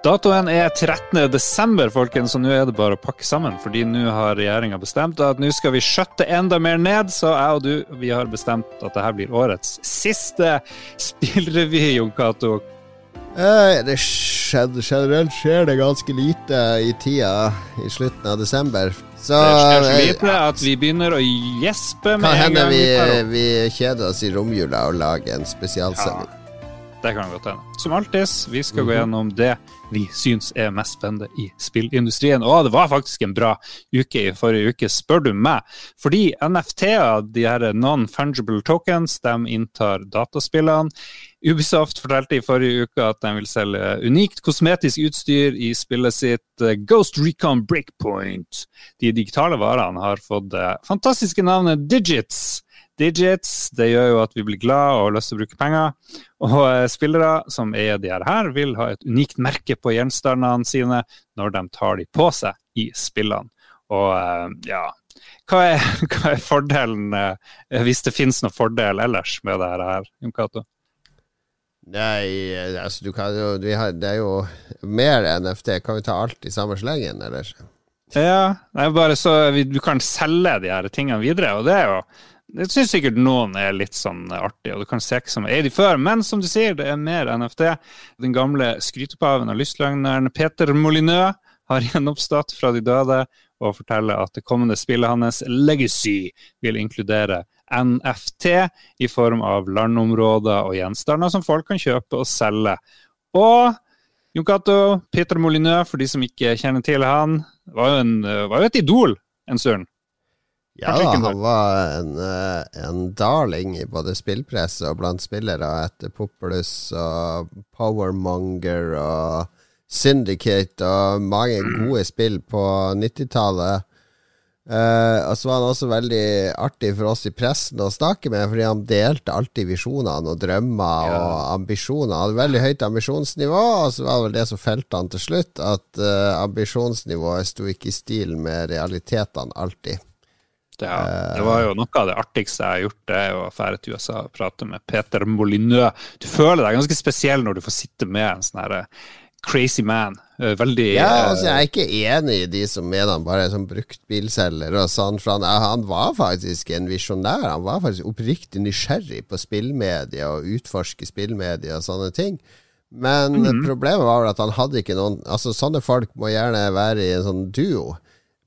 Datoen er 13. desember, folkens, og nå er det bare å pakke sammen. Fordi nå har regjeringa bestemt at nå skal vi skjøtte enda mer ned. Så jeg og du vi har bestemt at dette blir årets siste spillrevy, Jon Cato. Eh, det skjedde, generelt skjer det ganske lite i tida i slutten av desember. Så det skjer så eh, lite at vi begynner å gjespe med en gang. Kan hende vi, vi kjeder oss i romjula og lager en spesialsending. Det kan godt hende. Som alltid, vi skal Mhm. gå gjennom det vi syns er mest spennende i spillindustrien. Og det var faktisk en bra uke i forrige uke, spør du meg. Fordi NFT-er, de her non-fungible tokens, de inntar dataspillene. Ubisoft fortalte i forrige uke at de vil selge unikt kosmetisk utstyr i spillet sitt eh, Ghost Recon Breakpoint. De digitale varene har fått det fantastiske navnet Digits. Digits det gjør jo at vi blir glad og har lyst til å bruke penger. Og eh, spillere som eier de her, vil ha et unikt merke på gjenstandene sine når de tar de på seg i spillene. Og eh, ja Hva er, hva er fordelen, eh, hvis det finnes noen fordel ellers med det her, Jon Cato? Nei, altså du kan jo vi har, Det er jo mer NFT. Kan vi ta alt i samme slengen, eller? Ja, det er bare så vi, du kan selge de her tingene videre, og det er jo det syns sikkert noen er litt sånn artig, og du kan se ikke som er de før. Men som du sier, det er mer NFT. Den gamle skrytepaven og lystløgneren Peter Molinø har gjenoppstått fra de døde og forteller at det kommende spillet hans, Legacy, vil inkludere NFT i form av landområder og gjenstander som folk kan kjøpe og selge. Og Jon Cato, Peter Molinø, for de som ikke kjenner til han, var jo, en, var jo et idol en stund. Ja da, han var en, eh, en darling i både spillpresse og blant spillere etter Populus og Powermonger og Syndicate og mange gode spill på 90-tallet. Uh, og så var han også veldig artig for oss i pressen å snakke med, fordi han delte alltid visjonene og drømmer Ja. og ambisjoner. Han hadde veldig høyt ambisjonsnivå, og så var det vel det som felte han til slutt, at uh, ambisjonsnivået sto ikke i stil med realitetene alltid. Det, det var jo noe av det artigste jeg har gjort, det er å dra til USA og prate med Peter Molyneux. Du føler deg ganske spesiell når du får sitte med en sånn her eh, crazy man. Eh, Veldig Ja, eh, altså Jeg er ikke enig i de som mener han bare er sånn bruktbilselger og sånn. For han, han var faktisk en visjonær. Han var faktisk oppriktig nysgjerrig på spillmedier og utforske spillmedier og sånne ting. Men Mhm. problemet var vel at han hadde ikke noen Altså Sånne folk må gjerne være i en sånn duo.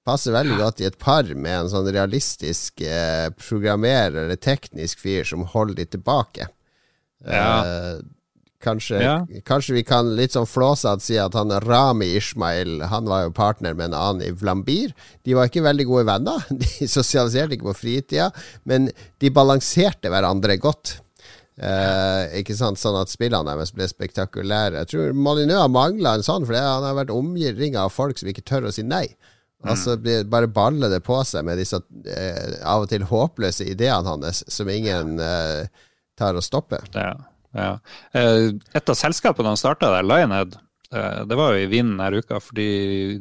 Passer veldig godt i et par med en sånn realistisk eh, programmerer eller teknisk fyr som holder de tilbake. Ja. Eh, kanskje, Ja. kanskje vi kan litt sånn flåsete si at han Rami Ishmael Han var jo partner med en annen i Vlambir. De var ikke veldig gode venner. De sosialiserte ikke på fritida, men de balanserte hverandre godt. Eh, ikke sant, Sånn at spillene deres ble spektakulære. Jeg tror Molyneux har mangla en sånn, for han har vært omringa av folk som ikke tør å si nei. Altså blir- Bare baller det på seg med disse eh, av og til håpløse ideene hans, som ingen eh, tar og stopper. Ja, ja. Eh, Et av selskapene han starta der, Lionhead, eh, det var jo i vinden denne uka, fordi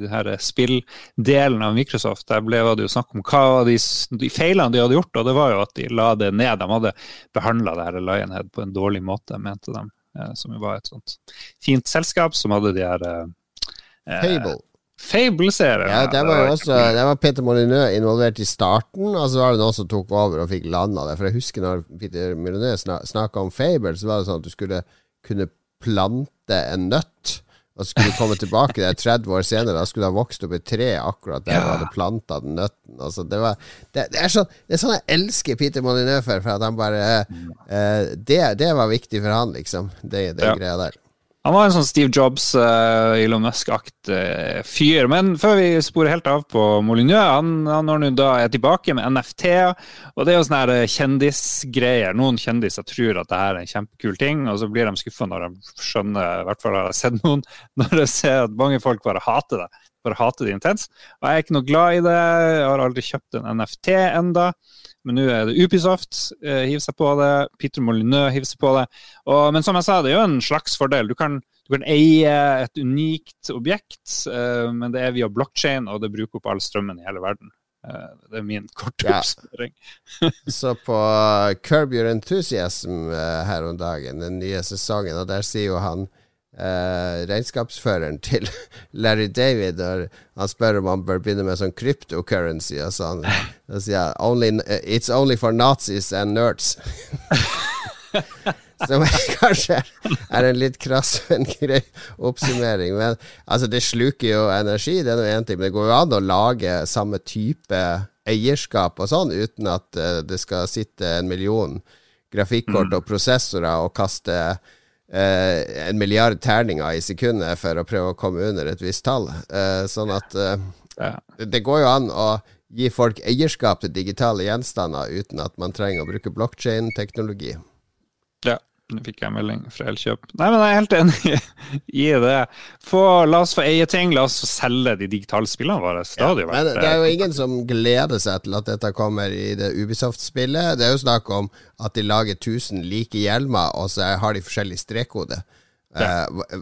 det her spilldelen av Microsoft, der ble det jo snakk om hva de, de feilene de hadde gjort, og det var jo at de la det ned. De hadde behandla det her Lionhead på en dårlig måte, mente de. eh, Som jo var et sånt fint selskap som hadde de her eh, eh, Fable. Fable-serien. Ja, det var jo også Det var Peter Molyneux involvert i starten, og så var det noen som tok over og fikk landa det. For jeg husker når Peter Molyneux snak, snakka om Fable, så var det sånn at du skulle kunne plante en nøtt. Og så skulle du komme tilbake der 30 år senere, da skulle du ha vokst opp et tre akkurat der du Ja. hadde planta den nøtten. Altså, det, var, det, det, er sånn, det er sånn jeg elsker Peter Molyneux for, for at han bare eh, det, det var viktig for han, liksom. Det, det Ja. greia der. Han var en sånn Steve Jobs, uh, Elon Musk-akt uh, fyr. Men før vi sporer helt av på Molyneux, han, han når nå da er tilbake med NFT. Og det er jo sånne eh, kjendisgreier. Noen kjendiser tror at det her er en kjempekul ting, og så blir de skuffa når de skjønner, i hvert fall har jeg sett noen, når de ser at mange folk bare hater det. Bare hater det intenst. Og jeg er ikke noe glad i det. Jeg har aldri kjøpt en NFT enda. Men nå er det Ubisoft eh, hiver seg på det, Peter Molyneux hiver seg på det. Og, men som jeg sa, det er jo en slags fordel. Du kan, du kan eie et unikt objekt, eh, men det er via blokkjede, og det bruker opp all strømmen i hele verden. Uh, det er min korte Ja. Så på Curb Your Enthusiasm uh, her om dagen, den nye sesongen, og der sier jo han eh, regnskapsføreren til Larry David når han spør om han bør begynne med sånn cryptocurrency, og sånn. Da sier jeg only, It's only for Nazis and nerds. Som kanskje er en litt krass, men grei oppsummering. Men altså, det sluker jo energi, det er nå én ting. Men det går jo an å lage samme type eierskap og sånn, uten at uh, det skal sitte en million grafikkort mm. og prosessorer og kaste uh, en milliard terninger i sekundet for å prøve å komme under et visst tall. Eh, sånn at ja. det går jo an å gi folk eierskap til digitale gjenstander uten at man trenger å bruke blokkjein-teknologi. Ja. Nå fikk jeg melding fra Elkjøp. Nei, men jeg er helt enig i det. Få, la oss få eie ting, la oss få selge de digitale spillene våre. Det, ja, men det er jo ingen som gleder seg til at dette kommer i det Ubisoft-spillet. Det er jo snakk om at de lager 1000 like hjelmer, og så har de forskjellig strekkode. Ja. Uh,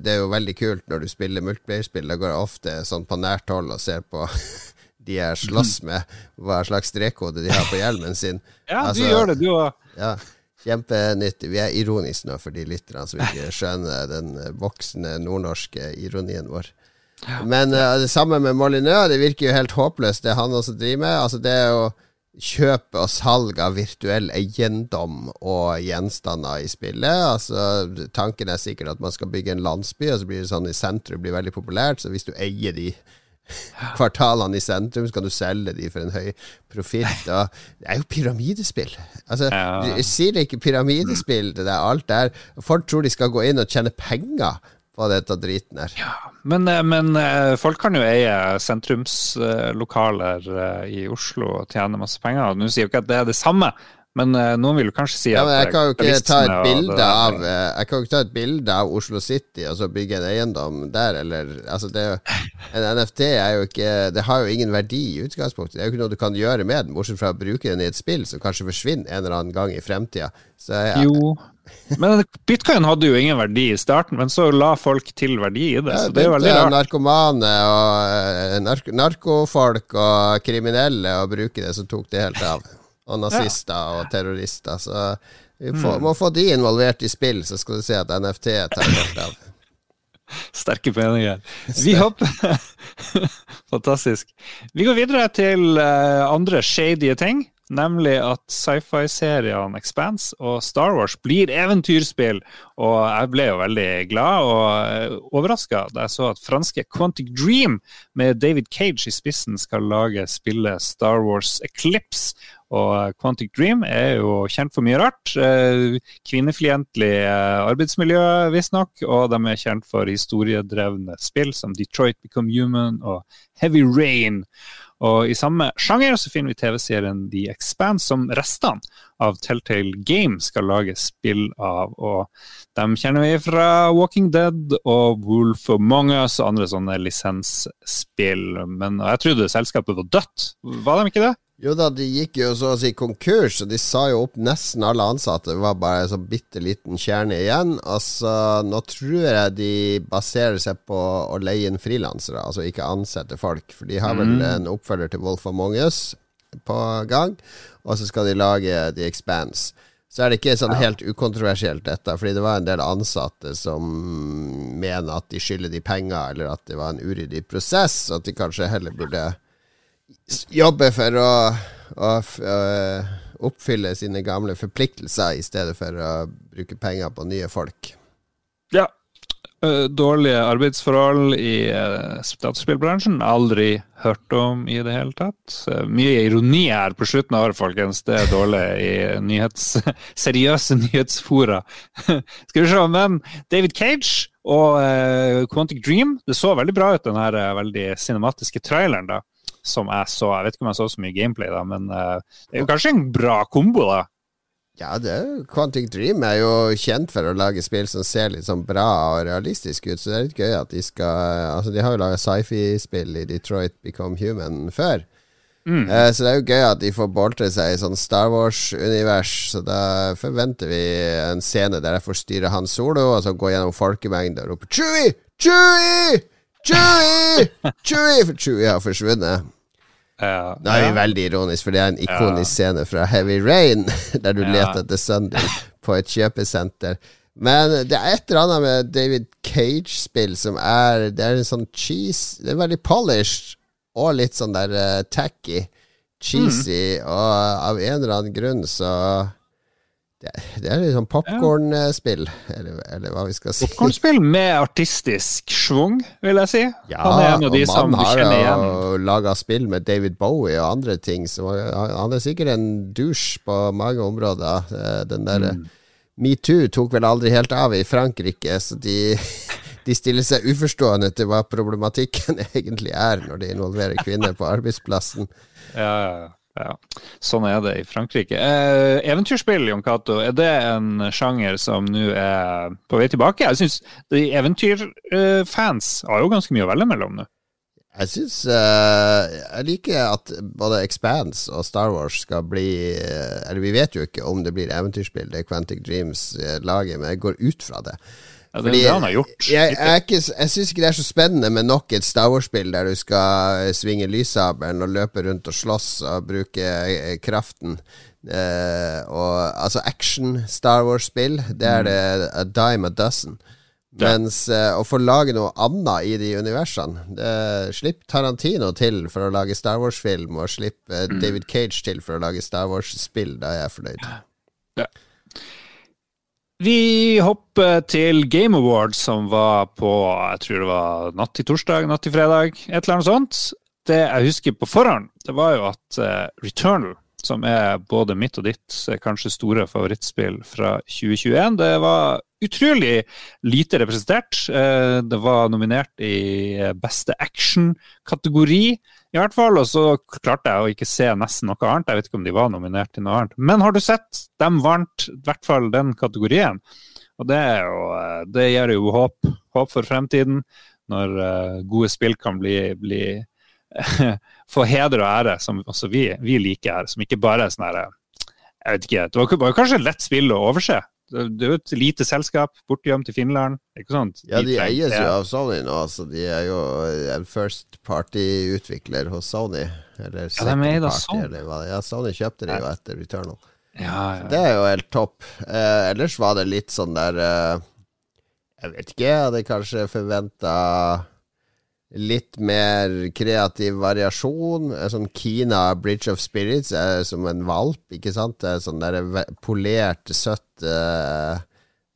det er jo veldig kult når du spiller multiplayer-spill. Da går jeg ofte sånn på nært hold og ser på de jeg slåss med, hva slags strekkode de har på hjelmen sin. Ja, altså, du gjør det, du òg. Ja. Kjempenyttig. Vi er ironiske nå for de lytterne som ikke skjønner den voksne nordnorske ironien vår. Men uh, det samme med Molyneux. Det virker jo helt håpløst, det han også driver med. Altså, det er jo kjøp og salg av virtuell eiendom og gjenstander i spillet. Altså, tanken er sikkert at man skal bygge en landsby, og så blir det sånn i sentrum blir veldig populært. Så hvis du eier de kvartalene i sentrum, så kan du selge de for en høy profitt. det er jo pyramidespill. Altså, ja. Sier det ikke pyramidespill, det der, alt der. Folk tror de skal gå inn og tjene penger på dette driten her. Ja, men, eh, men, eh, folk kan jo eie sentrumslokaler eh, i Oslo og tjene masse penger. Nå sier jo ikke at det er det samme, men uh, noen vil kanskje si ja, at Jeg kan ikke ta et bilde av uh, Jeg kan jo ikke ta et bilde av Oslo City og så bygge en eiendom der, eller Altså, det En NFT er jo ikke Det har jo ingen verdi i utgangspunktet. Det er jo ikke noe du kan gjøre med den, bortsett fra å bruke den i et spill som kanskje forsvinner en eller annen gang i fremtida. Ja. Jo, men bitcoin hadde jo ingen verdi i starten, men så la folk til verdi i det. Ja, så det er veldig rart. Narkomane og eh, nark narkofolk og kriminelle å bruke det, så tok det helt av og nazister og terrorister. Så vi får, mm. må få de involvert i spill, så skal du se at NFT tar helt av. Sterke meninger. Vi hopper Fantastisk. Vi går videre til uh, andre shady ting. Nemlig at sci-fi-seriene Expanse og Star Wars blir eventyrspill. Og jeg ble jo veldig glad og eh, overraska da jeg så at franske Quantic Dream med David Cage i spissen skal lage spillet Star Wars Eclipse. Og Quantic Dream er jo kjent for mye rart. Eh, kvinnefiendtlig eh, arbeidsmiljø, visstnok. Og de er kjent for historiedrevne spill som Detroit Become Human og Heavy Rain. Og i samme sjanger så finner vi TV-serien The Expanse, som restene av Telltale Game skal lage spill av. Og dem kjenner vi fra Walking Dead og Wolf Among Us og andre sånne lisensspill. Men jeg trodde selskapet var dødt, var de ikke det? Jo da, de gikk jo så å si konkurs, og de sa jo opp nesten alle ansatte. Det var bare en sånn bitte liten kjerne igjen. Altså, nå tror jeg de baserer seg på å leie inn frilansere, altså ikke ansette folk. For de har vel mm. en oppfølger til Wolf Among Us på gang, og så skal de lage The Expanse. Så er det ikke sånn helt ukontroversielt, dette, fordi det var en del ansatte som mener at de skylder de penger, eller at det var en uryddig prosess, og at de kanskje heller burde jobbe for å, å, å, oppfylle sine gamle forpliktelser, i stedet for å bruke penger på nye folk. Ja. Dårlige arbeidsforhold i dataspillbransjen. Aldri hørt om i det hele tatt. Mye ironi her på slutten av året, folkens. Det er dårlig i nyhets, seriøse nyhetsfora. Skal vi se, men David Cage og Quantic Dream, det så veldig bra ut, den veldig cinematiske traileren. da som jeg så. Jeg vet ikke om jeg så så mye gameplay, da, men uh, det er jo kanskje en bra kombo, da. Ja, det er, jo, Quantic Dream er jo kjent for å lage spill som ser litt sånn bra og realistisk ut, så det er litt gøy at de skal Altså, de har jo laga sci-fi-spill i Detroit Become Human før. Mm. Uh, så det er jo gøy at de får boltre seg i sånn Star Wars-univers. Så da forventer vi en scene der jeg får styre Han Solo, og så gå gjennom folkemengder og rope 'Chewie! Chewie!' Chewie! Chewie! For Chewie har forsvunnet. Ja, det er jo veldig ironisk, for det er en ikonisk scene fra Heavy Rain, der du leter etter sønnen din på et kjøpesenter. Men det er et eller annet med David Cage-spill som er Det er en sånn cheese Det er veldig polished og litt sånn der uh, tacky. Cheesy, mm. og av en eller annen grunn så det, er litt sånn popkornspill, eller, eller, hva vi skal si. Popkornspill med artistisk schwung, vil jeg si. Ja, Han er en av de som du kjenner igjen. Han har laga spill med David Bowie og andre ting, så han er sikkert en dusj på mange områder. Eh, den der mm. Metoo tok vel aldri helt av i Frankrike, så de de stiller seg uforstående til hva problematikken egentlig er når de involverer kvinner på arbeidsplassen. Ja, ja, Sånn er det i Frankrike. Eh, eventyrspill, Jon Cato, er det en sjanger som nå er på vei tilbake? Jeg syns eventyrfans eh, har jo ganske mye å velge mellom nå. Jeg syns uh, Jeg liker at både Expanse og Star Wars skal bli uh, Eller vi vet jo ikke om det blir eventyrspill, det er Quantic Dreams uh, laget, men jeg går ut fra det. Ja, det er det han har gjort. Jeg, jeg, jeg, jeg syns ikke det er så spennende med nok et Star Wars-spill der du skal svinge lyssabelen og løpe rundt og slåss og bruke eh, kraften. Uh, og, altså action Star Wars-spill, det er mm. det a dime a dozen. Ja. Mens uh, å få lage noe annet i de universene det, Slipp Tarantino til for å lage Star Wars-film, og slipp uh, David Cage til for å lage Star Wars-spill. Da er jeg fornøyd. Ja. Vi hopper til Game Awards, som var på jeg tror det var natt til torsdag, natt til fredag, et eller annet sånt. Det jeg husker på forhånd, det var jo at uh, Returnal, som er både mitt og ditt eh, kanskje store favorittspill fra 2021, det var utrolig lite representert. Uh, det var nominert i beste action-kategori. I hvert fall, og så klarte jeg å ikke se nesten noe annet. Jeg vet ikke om de var nominert til noe annet. Men har du sett? De vant i hvert fall den kategorien. Og det, jo, eh, det gir jo håp, håp, for fremtiden, når uh, gode spill kan bli, bli få heder og ære, som også vi, vi liker her. Som ikke bare er sånn herre Jeg vet ikke. Det var kanskje et lett spill å overse. Det er jo et lite selskap bortgjemt i Finland. ikke sant? Ja, de eies jo av Sony nå, så de er jo en first party-utvikler hos Sony. Eller ja, de er da Sony. Eller hva. Ja, Sony kjøpte de jo etter Returnal. Ja, ja, ja. Det er jo helt topp. Eh, ellers var det litt sånn der eh, Jeg vet ikke, jeg hadde kanskje forventa litt mer kreativ variasjon. Sånn Kina Bridge of Spirits er som en valp, ikke sant? Det er sånn der polert, søtt uh,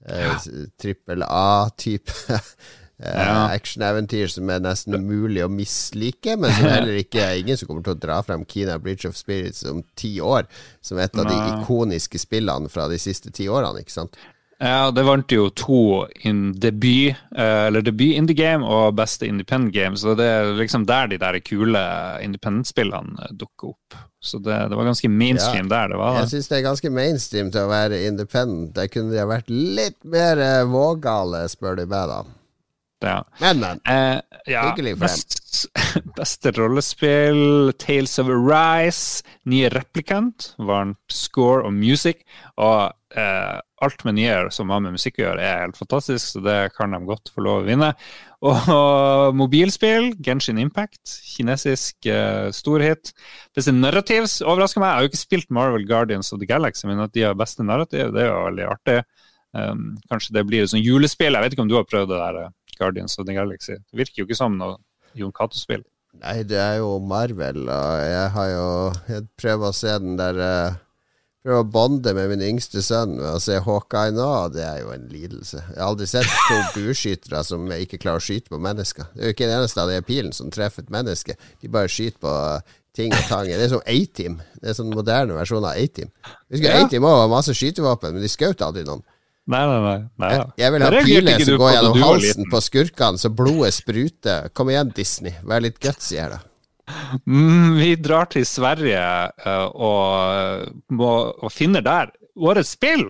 ja. trippel A-type uh, actioneventyr som er nesten umulig å mislike, men som heller ikke er ingen som kommer til å dra frem Kina Bridge of Spirits om ti år som et av de ikoniske spillene fra de siste ti årene, ikke sant? Ja, det vant jo to in debut, eh, eller debut indie game og beste independent game, så det er liksom der de der kule independent-spillene dukker opp. Så det, det, var ganske mainstream ja, der det var. Jeg syns det er ganske mainstream til å være independent. Der kunne de ha vært litt mer eh, vågale, spør du meg, da. Ja. Men, men. Eh, ja, Hyggelig for best, Beste rollespill, Tales of Arise, nye Replicant, varmt score og music. Og eh, alt med nye som har med musikk å gjøre, er helt fantastisk, så det kan de godt få lov å vinne. Og, og mobilspill, Genshin Impact, kinesisk eh, storhit. Beste narrativs overrasker meg. Jeg har jo ikke spilt Marvel Guardians of the Galaxy, men at de har beste narrativ, det er jo veldig artig. Um, kanskje det blir et sånt julespill. Jeg vet ikke om du har prøvd det der? Guardians of the Galaxy. Det virker jo ikke som noe Jon Cato-spill. Nei, det er jo Marvel, og jeg har jo Jeg prøver å se den der uh, Prøver å bonde med min yngste sønn ved å se Hawkeye nå, og det er jo en lidelse. Jeg har aldri sett to bueskytere som ikke klarer å skyte på mennesker. Det er jo ikke en eneste av de pilen som treffer et menneske. De bare skyter på ting og tang. Det er som A-Team. Det er sånn moderne versjon av A-Team. Husker ja. A-Team òg har masse skytevåpen, men de skjøt aldri noen. Nei, nei, nei. nei Jeg, Jeg vil ha piler som går gjennom halsen på skurkene så blodet spruter. Kom igjen, Disney. Vær litt gutsy her, da. Mm, vi drar til Sverige uh, og, må, og finner der årets spill!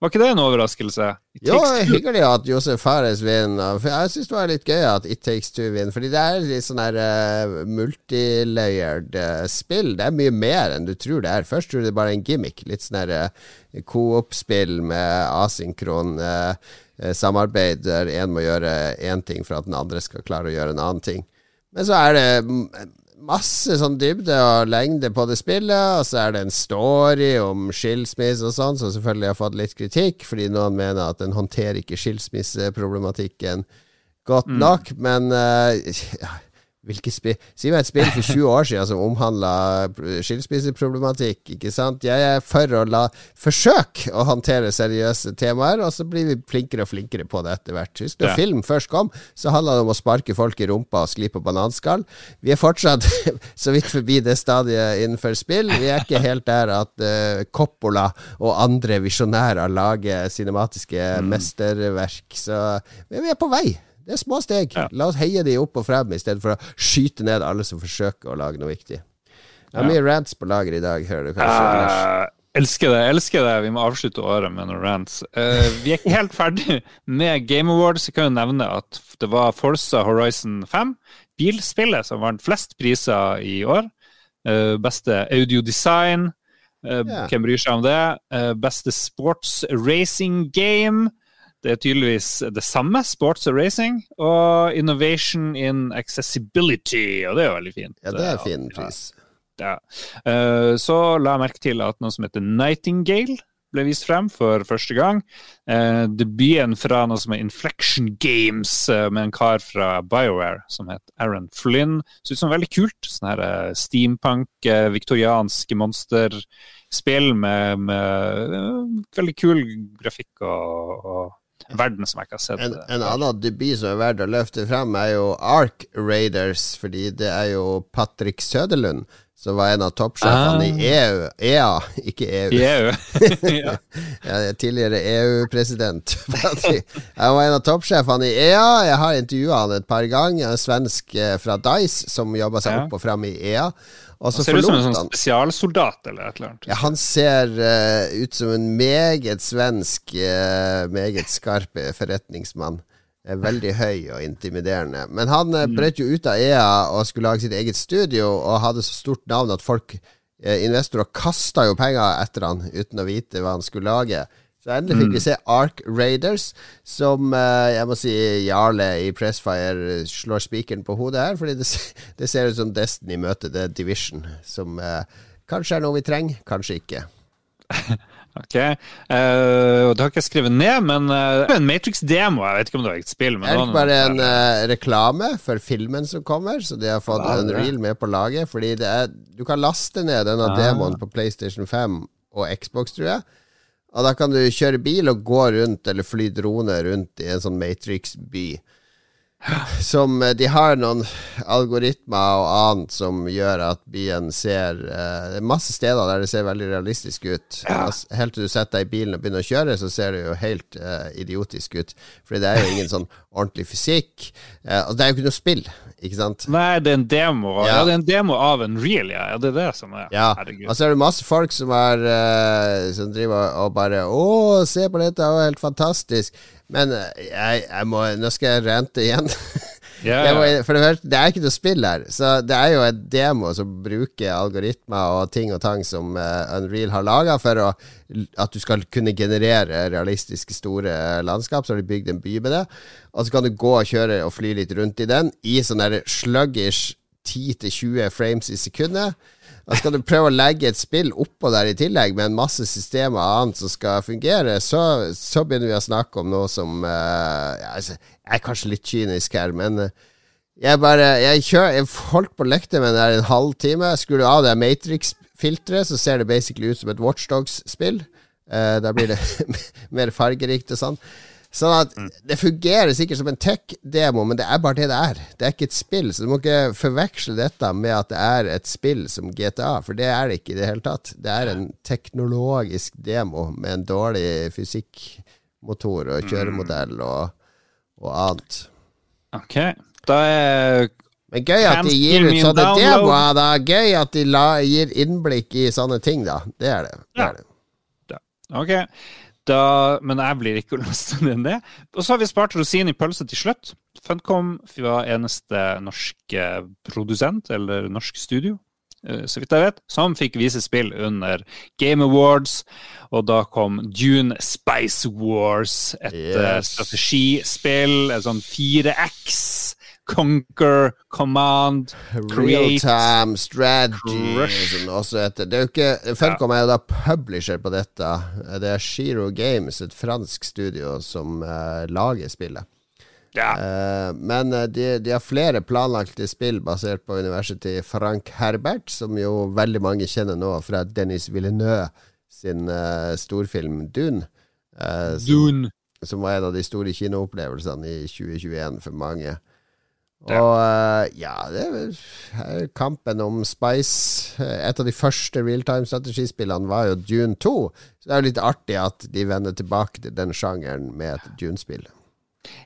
Var ikke det en overraskelse? Jo, hyggelig at Josef Fares vinner. For jeg syns det var litt gøy at It Takes Two vinner. Fordi det er litt sånn her uh, multilayered uh, spill. Det er mye mer enn du tror det er. Først tror du det er bare en gimmick. Litt sånn her uh, coop-spill med asynkron uh, samarbeid der én må gjøre én ting for at den andre skal klare å gjøre en annen ting. Men så er det masse sånn dybde og lengde på det spillet, og så er det en story om skilsmisse og sånn, som selvfølgelig har fått litt kritikk, fordi noen mener at den håndterer ikke skilsmisseproblematikken godt mm. nok, mm. men uh, Hvilke spill Si meg et spill for 20 år siden som omhandla skilsmisseproblematikk. Ikke sant? Jeg er for å la forsøke å håndtere seriøse temaer, og så blir vi flinkere og flinkere på det etter hvert. Husk når ja. film først kom, så handla det om å sparke folk i rumpa og skli på bananskall. Vi er fortsatt så vidt forbi det stadiet innenfor spill. Vi er ikke helt der at uh, Coppola og andre visjonærer lager cinematiske mm. mesterverk, så vi er på vei. Det er små steg. Ja. La oss heie de opp og frem, i stedet for å skyte ned alle som forsøker å lage noe viktig. Det er ja. mye rants på lager i dag, hører du kanskje. Uh, elsker det. elsker det. Vi må avslutte året med noen rants. Uh, vi er ikke helt ferdig med Game Awards. Jeg kan jo nevne at det var Forza Horizon 5, bilspillet som vant flest priser i år. Uh, beste audiodesign. Uh, yeah. Hvem bryr seg om det? beste sports racing game. Det er tydeligvis det samme, sports og racing, og innovation in accessibility, og det er jo veldig fint. Ja, det er fin pris. Ja. Uh, så la jeg merke til at noe som heter Nightingale ble vist frem for første gang. Uh, debuten fra noe som er Inflection Games, uh, med en kar fra BioWare som het Aaron Flynn. Så ut som veldig kult. Sånn her steampunk, viktoriansk monsterspill med, med veldig kul grafikk og, og verden som jeg ikke har sett. En, en annen debut som er verdt å løfte frem, er jo Ark Raiders, fordi det er jo Patrick Søderlund som var en av toppsjefene ah. i EU. EA, ikke EU. EU. ja. Er tidligere EU-president. Han var en av toppsjefene i EA. Jeg har intervjua han et par ganger. En svensk eh, fra Dice som jobba seg opp og frem i EA. Og han ser ut som en sånn spesialsoldat eller et eller annet. Ja, han ser uh, ut som en meget svensk, uh, meget skarp forretningsmann. Veldig høy og intimiderende. Men han uh, brøt jo ut av EA og skulle lage sitt eget studio, og hadde så stort navn at folk, investorer, kasta jo penger etter han uten å vite hva han skulle lage. Så endelig fikk mm. vi se Ark Raiders, som uh, jeg må si Jarle i Pressfire slår spikeren på hodet her, fordi det, det, ser ut som Destiny møter The Division, som uh, kanskje er noe vi trenger, kanskje ikke. ok. Uh, det har ikke jeg skrevet ned, men uh, en Matrix-demo. Jeg vet ikke om det var et spill. Men det er bare en uh, reklame for filmen som kommer, så de har fått ja, Unreal med på laget. Fordi er, du kan laste ned denne ja. demoen på PlayStation 5 og Xbox, tror jeg. Og da kan du kjøre bil og gå rundt, eller fly drone rundt i en sånn Matrix-by. Som eh, De har noen algoritmer og annet som gjør at byen ser uh, Det er masse steder der det ser veldig realistisk ut. Ja. Altså, helt til du setter deg i bilen og begynner å kjøre, så ser det jo helt uh, idiotisk ut. Fordi det er jo ingen sånn ordentlig fysikk. Uh, og det er jo ikke noe spill, ikke sant? Nei, det er en demo. Ja, ja det er en demo av en real, ja. Det er det som er Ja, og så er det masse folk som, er, som driver og bare Å, se på dette, det er jo helt fantastisk. Men eh, jeg, jeg må, nå skal jeg rente igjen. Yeah. Må, for det, første, det er ikke noe spill her. Så det er jo et demo som bruker algoritmer og ting og tang som uh, Unreal har laga for å, at du skal kunne generere realistiske, store landskap. Så har de bygd en by med det. Og så kan du gå og kjøre og fly litt rundt i den i sånn sluggish 10-20 frames i sekundet. Da skal du prøve å legge et spill oppå der i tillegg, med en masse systemer og annet som skal fungere, så, så begynner vi å snakke om noe som uh, ja, altså, Jeg er kanskje litt kynisk her, men uh, jeg bare Jeg, kjører, jeg holdt på lekte med den en halvtime. Skulle av det Matrix-filteret, så ser det basically ut som et Watchdogs-spill. Uh, da blir det mer fargerikt og sånn. Sånn at mm. Det fungerer sikkert som en tech-demo, men det er bare det det er. Det er ikke et spill, så du må ikke forveksle dette med at det er et spill som GTA, for det er det ikke i det hele tatt. Det er en teknologisk demo med en dårlig fysikkmotor og kjøremodell mm. og, og annet. Ok, da er men gøy at de gir ut sånne demoer, da. Gøy at de la, gir innblikk i sånne ting, da. Det er det. det, er det. Ja. Ok. Da, men jeg blir ikke lastet enn det. Og så har vi spart rosinen i pølsa til slutt. Funcom var eneste norsk produsent, eller norsk studio, eh, så vidt jeg vet, som fikk vise spill under Game Awards. Og da kom Dune Spice Wars, et eh, yes. strategispill, et sånn 4X Conquer, Command, Create Realtime, strategy det også heter. Det er jo ikke Funcom er jo da publisher på dette. Det er Shiro Games, et fransk studio, som uh, lager spillet. Ja. Uh, men eh, de, de har flere planlagte spill basert på universet Frank Herbert, som jo veldig mange kjenner nå fra Dennis Villeneuve sin uh, storfilm Dune. eh, som, Dune. som var en av de store kinoopplevelsene i 2021 for mange. Ja. Og eh, ja, det er er kampen om Spice. Eh, Et av de første realtime-strategispillene var jo Dune 2. Så det er jo litt artig at de vender tilbake til den sjangeren med et Dune-spill.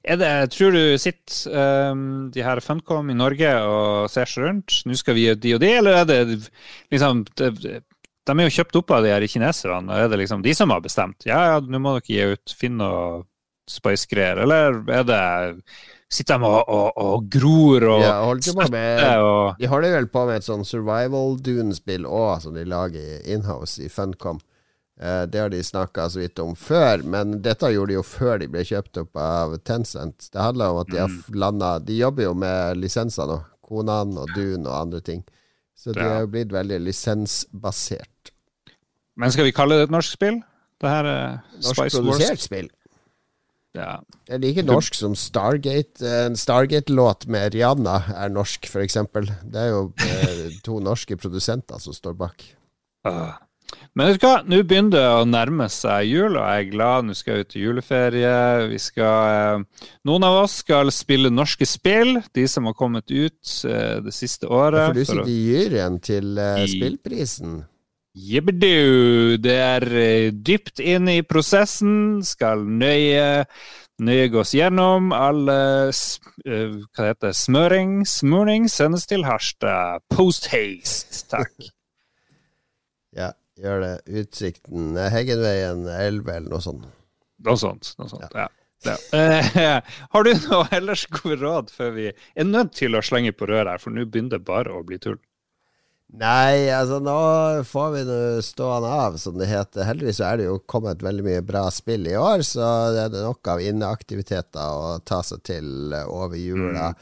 Er det, tror du sitter um, de her Funcom i Norge og ser seg rundt? Nå skal vi gjøre de og de, eller er det liksom de, de er jo kjøpt opp av de her kineserne, og er det liksom de som har bestemt? Ja, ja, nå må dere gi ut Finn og Spice-greier, eller er det Sitter de og, og, og gror og Ja, støtter og De holder vel på med et sånn survival Dune-spill òg, som de lager inhouse i Funcom. Eh, det har de snakka så vidt om før, men dette gjorde de jo før de ble kjøpt opp av Tencent. Det handler om at de har Mm. landa De jobber jo med lisenser nå. Konan og Dune og andre ting. Så de Ja. er jo blitt veldig lisensbasert. Men skal vi kalle det et norsk spill? Det her er Spice Wars. Norskprodusert spill. Ja. Jeg liker norsk som Stargate. En Stargate-låt med Rihanna er norsk, f.eks. Det er jo eh, to norske produsenter som står bak. Uh. Men vet du hva, nå begynner det å nærme seg jul, og jeg er glad. Nå skal jeg ut til juleferie. Vi skal, eh, noen av oss skal spille norske spill, de som har kommet ut eh, det siste året. For du for å- sitter i juryen til I- spillprisen. Jibbedu! Det er eh, dypt inne i prosessen. Skal nøye, nøye gås gjennom. Alle eh, hva det heter smøring, smøring sendes til Harstad. Post haste, takk. Ja, gjør det. Utsikten eh, Heggenveien 11 eller noe sånt. Noe sånt. Noe sånt. Ja. Ja. Eh, har du noe ellers gode råd før vi er nødt til å slenge på røret her, for nå begynner det bare å bli tull? Nei, altså nå får vi nå stående av, som det heter. Heldigvis er det jo kommet veldig mye bra spill i år, så det er nok av inneaktiviteter å ta seg til eh, over jula.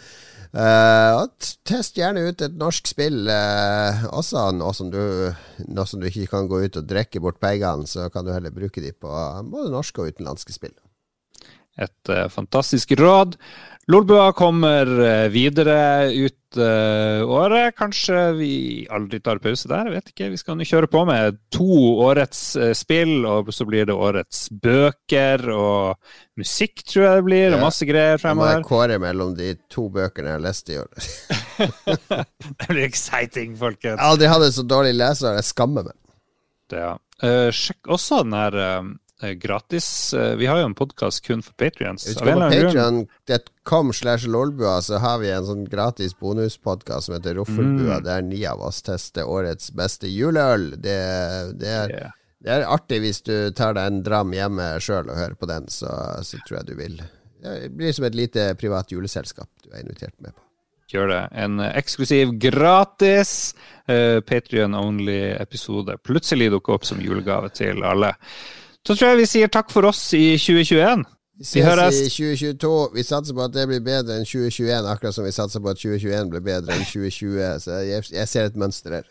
Eh, og test gjerne ut et norsk spill uh, også, nå som, du, nå som du ikke kan gå ut og drikke bort pengene, så kan du heller bruke de på både norske og utenlandske spill. Et eh, fantastisk råd. Lolbua kommer eh, videre ut eh, året. Kanskje vi aldri tar pause der, jeg vet ikke. Vi skal nå kjøre på med to årets spill, og så blir det årets bøker og musikk, tror jeg det blir, og masse greier Jeg må fremover. kåre mellom de to bøkene jeg har lest i år. Det blir exciting, folkens. Jeg har aldri hatt en så dårlig leser, jeg skammer meg. Det, ja. Sjekk også den her gratis eh, Vi har jo en podkast kun for patrions. Hvis du går på patreon.com slash lolbua, så har vi en sånn gratis bonuspodkast som heter Roffelbua, Mm. der ni av oss tester årets beste juleøl. Det, det, er, Yeah. det er artig hvis du tar deg en dram hjemme sjøl og hører på den, så, så tror jeg du vil. Det blir som et lite privat juleselskap du er invitert med på. Gjør det. En eh, eksklusiv, gratis uh, Patrion-only-episode plutselig dukker opp som julegave til alle. Så tror jeg vi sier takk for oss i 2021. Vi ses i 2022. Vi satser på at det blir bedre enn 2021, akkurat som vi satser på at 2021 blir bedre enn 2020. Så jeg, jeg ser et mønster her.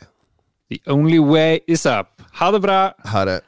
The only way is up. Ha det bra! Ha det.